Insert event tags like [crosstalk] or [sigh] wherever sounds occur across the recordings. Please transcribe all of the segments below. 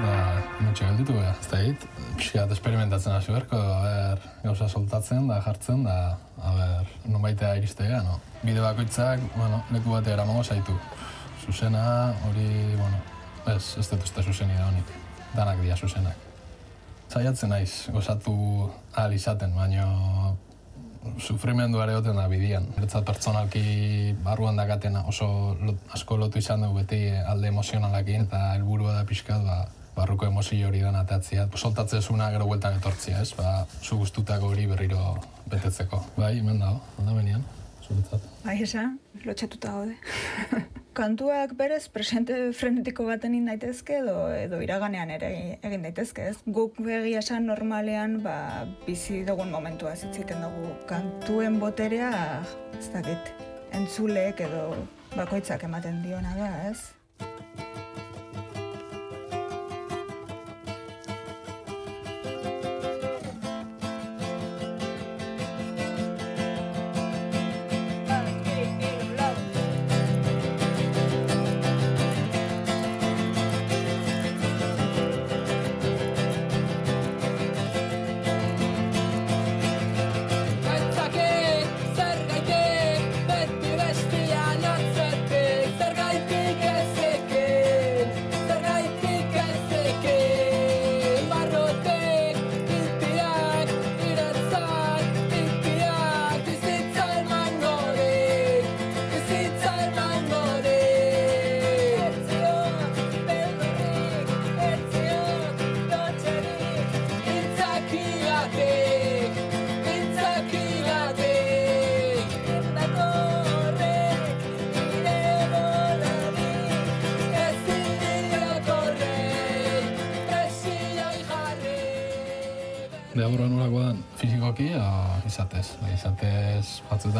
da, da, mutxe gelditu gara. Ez da hit, pixkat esperimentatzen hasi berko, ber, gauza soltatzen da, jartzen da, ber, non baitea iristea, no? Bide bakoitzak, bueno, leku bat eramango zaitu. Zuzena, hori, bueno, ez, ez dut uste zuzeni da honik. Danak dira zuzenak. Zaiatzen naiz, gozatu ahal izaten, baina sufrimendu ere goten da bidian. Bertzat pertsonalki barruan dakatena oso lot, asko lotu izan dugu beti alde emozionalakin eta helburua da pixkat ba, barruko emozio hori da natatzea. Soltatzen zuna gero gueltan etortzia, ez? Ba, zu guztutako hori berriro betetzeko. Bai, hemen dago, alda benian, zuretzat. Bai, esan, lotxatuta gaude. [laughs] kantuak berez presente [laughs] frenetiko baten in daitezke edo edo iraganean ere egin daitezke, ez? Guk begia esan normalean, ba, bizi dugun momentua zitziten dugu kantuen boterea, ez dakit, entzulek edo bakoitzak ematen diona da, ez?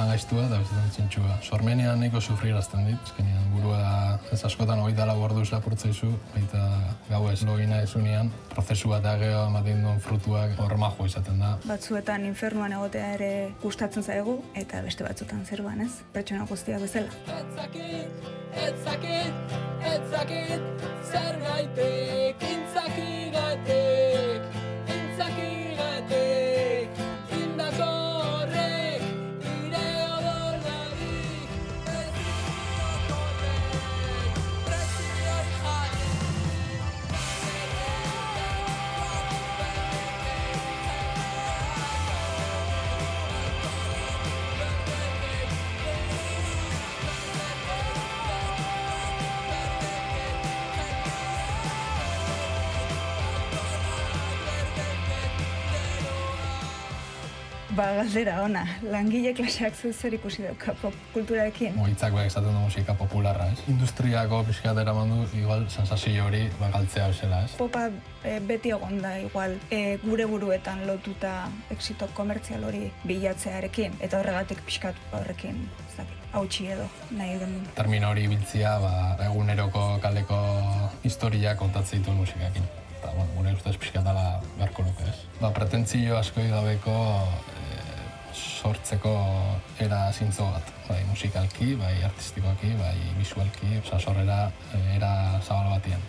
Gaiztua eta bestetan txintxua. Sormenean nahiko sufrirazten dit, eskenean burua ez askotan hori dala borduz lapurtzaizu, baita gau ez logina ezunean, prozesu bat ageo ematen duen frutuak hor majo izaten da. Batzuetan infernuan egotea ere gustatzen zaigu eta beste batzuetan zerban ez, pertsona guztiak bezala. Etzakit, etzakit, etzakit, zer gaitek, intzakigatek, Ba, galdera, ona. Langile klaseak zu zer ikusi dauka pop kulturarekin? Moitzak behar esaten du musika popularra, ez? Industriako pixkatera mandu, igual, sensazio hori bagaltzea bezala, ez? Popa e, beti egon da, igual, e, gure buruetan lotuta exito komertzial hori bilatzearekin, eta horregatik pixkat horrekin, ez dakit, hautsi edo, nahi den. Termino hori biltzia, ba, eguneroko kaleko historia kontatzen ditu musikakin. Eta, bueno, gure ustez pixkatala beharko luke, ez? Ba, pretentzio asko gabeko sortzeko era zintzo bat, bai musikalki, bai artistikoki, bai visualki, oza, sorrera era zabal batien.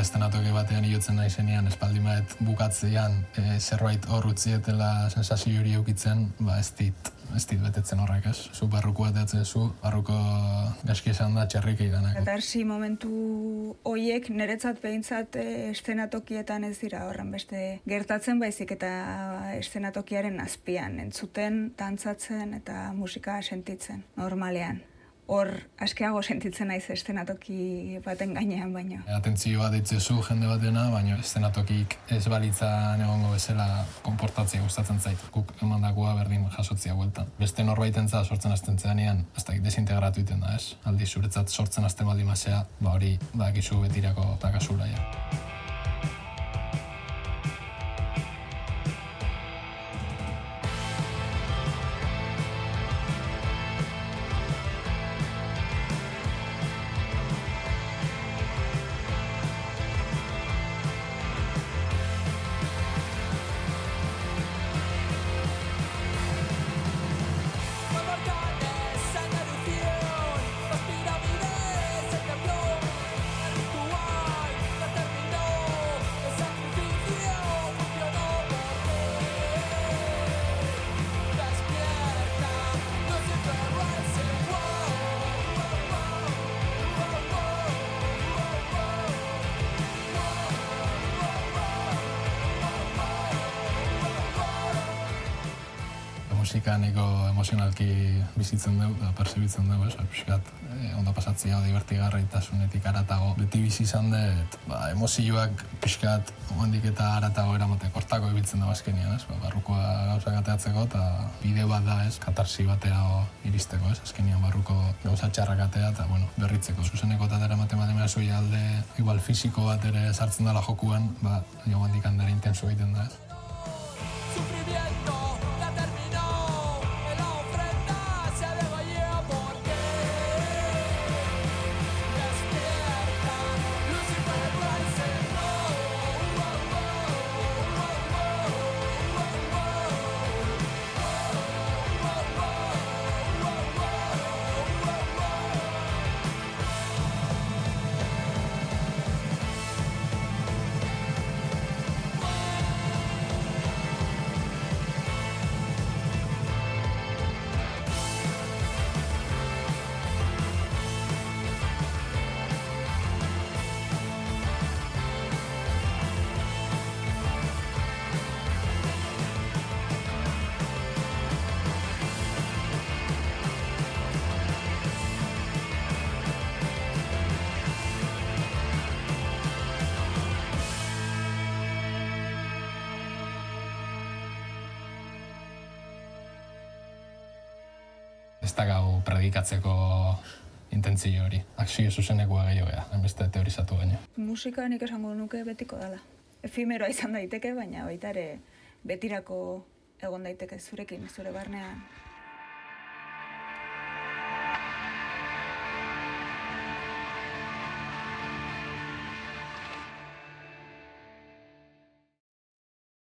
Estenatoki batean iotzen nahi zenean espaldi maet bukatzean e, zerbait hor utzietela sensazio hori eukitzen, ba ez dit, ez dit betetzen horrek ez. Zu barruko bateatzen zu, barruko gaski esan da txerrik egidanak. Eta ersi momentu hoiek niretzat behintzat e, estenatokietan ez dira horren beste gertatzen baizik eta estenatokiaren azpian entzuten, dantzatzen eta musika sentitzen normalean hor askeago sentitzen naiz estenatoki baten gainean baino. Atentzio bat ditzezu jende batena, baina estenatokik ez balitzan egongo bezala konportatzea gustatzen zait. Guk emandakoa berdin jasotzea bueltan. Beste norbaitentzat sortzen hasten zeanean, ez da desintegratu iten da, ez? Aldi zuretzat sortzen hasten baldin masea, ba hori, ba, gizu betirako takasula ja. Musika niko emozionalki bizitzen dugu, da persebitzen dugu, ez, pixkat, eh, ondo pasatzea, divertigarraitasunetik aratago. Beti bizi izan dut, ba, emozioak pixkat, ondik eta aratago eramate, kortako ibiltzen da azkenian, ez, ba, barrukoa gauza gateatzeko, eta bide bat da, ez, katarsi batera iristeko, ez, azkenian barruko gauza txarrak atea, eta, bueno, berritzeko. Zuzeneko eta dara matematemea zui alde, igual fisiko bat ere sartzen dela jokuan, ba, jo handik handera intenso egiten da, ez. Ez da gau predikatzeko intentzio hori. Akzio zuzenekoa gehiago ea, enbeste teorizatu baino. Musika nik esango nuke betiko dala. Efimero izan daiteke, baina baita ere betirako egon daiteke zurekin, zure barnean.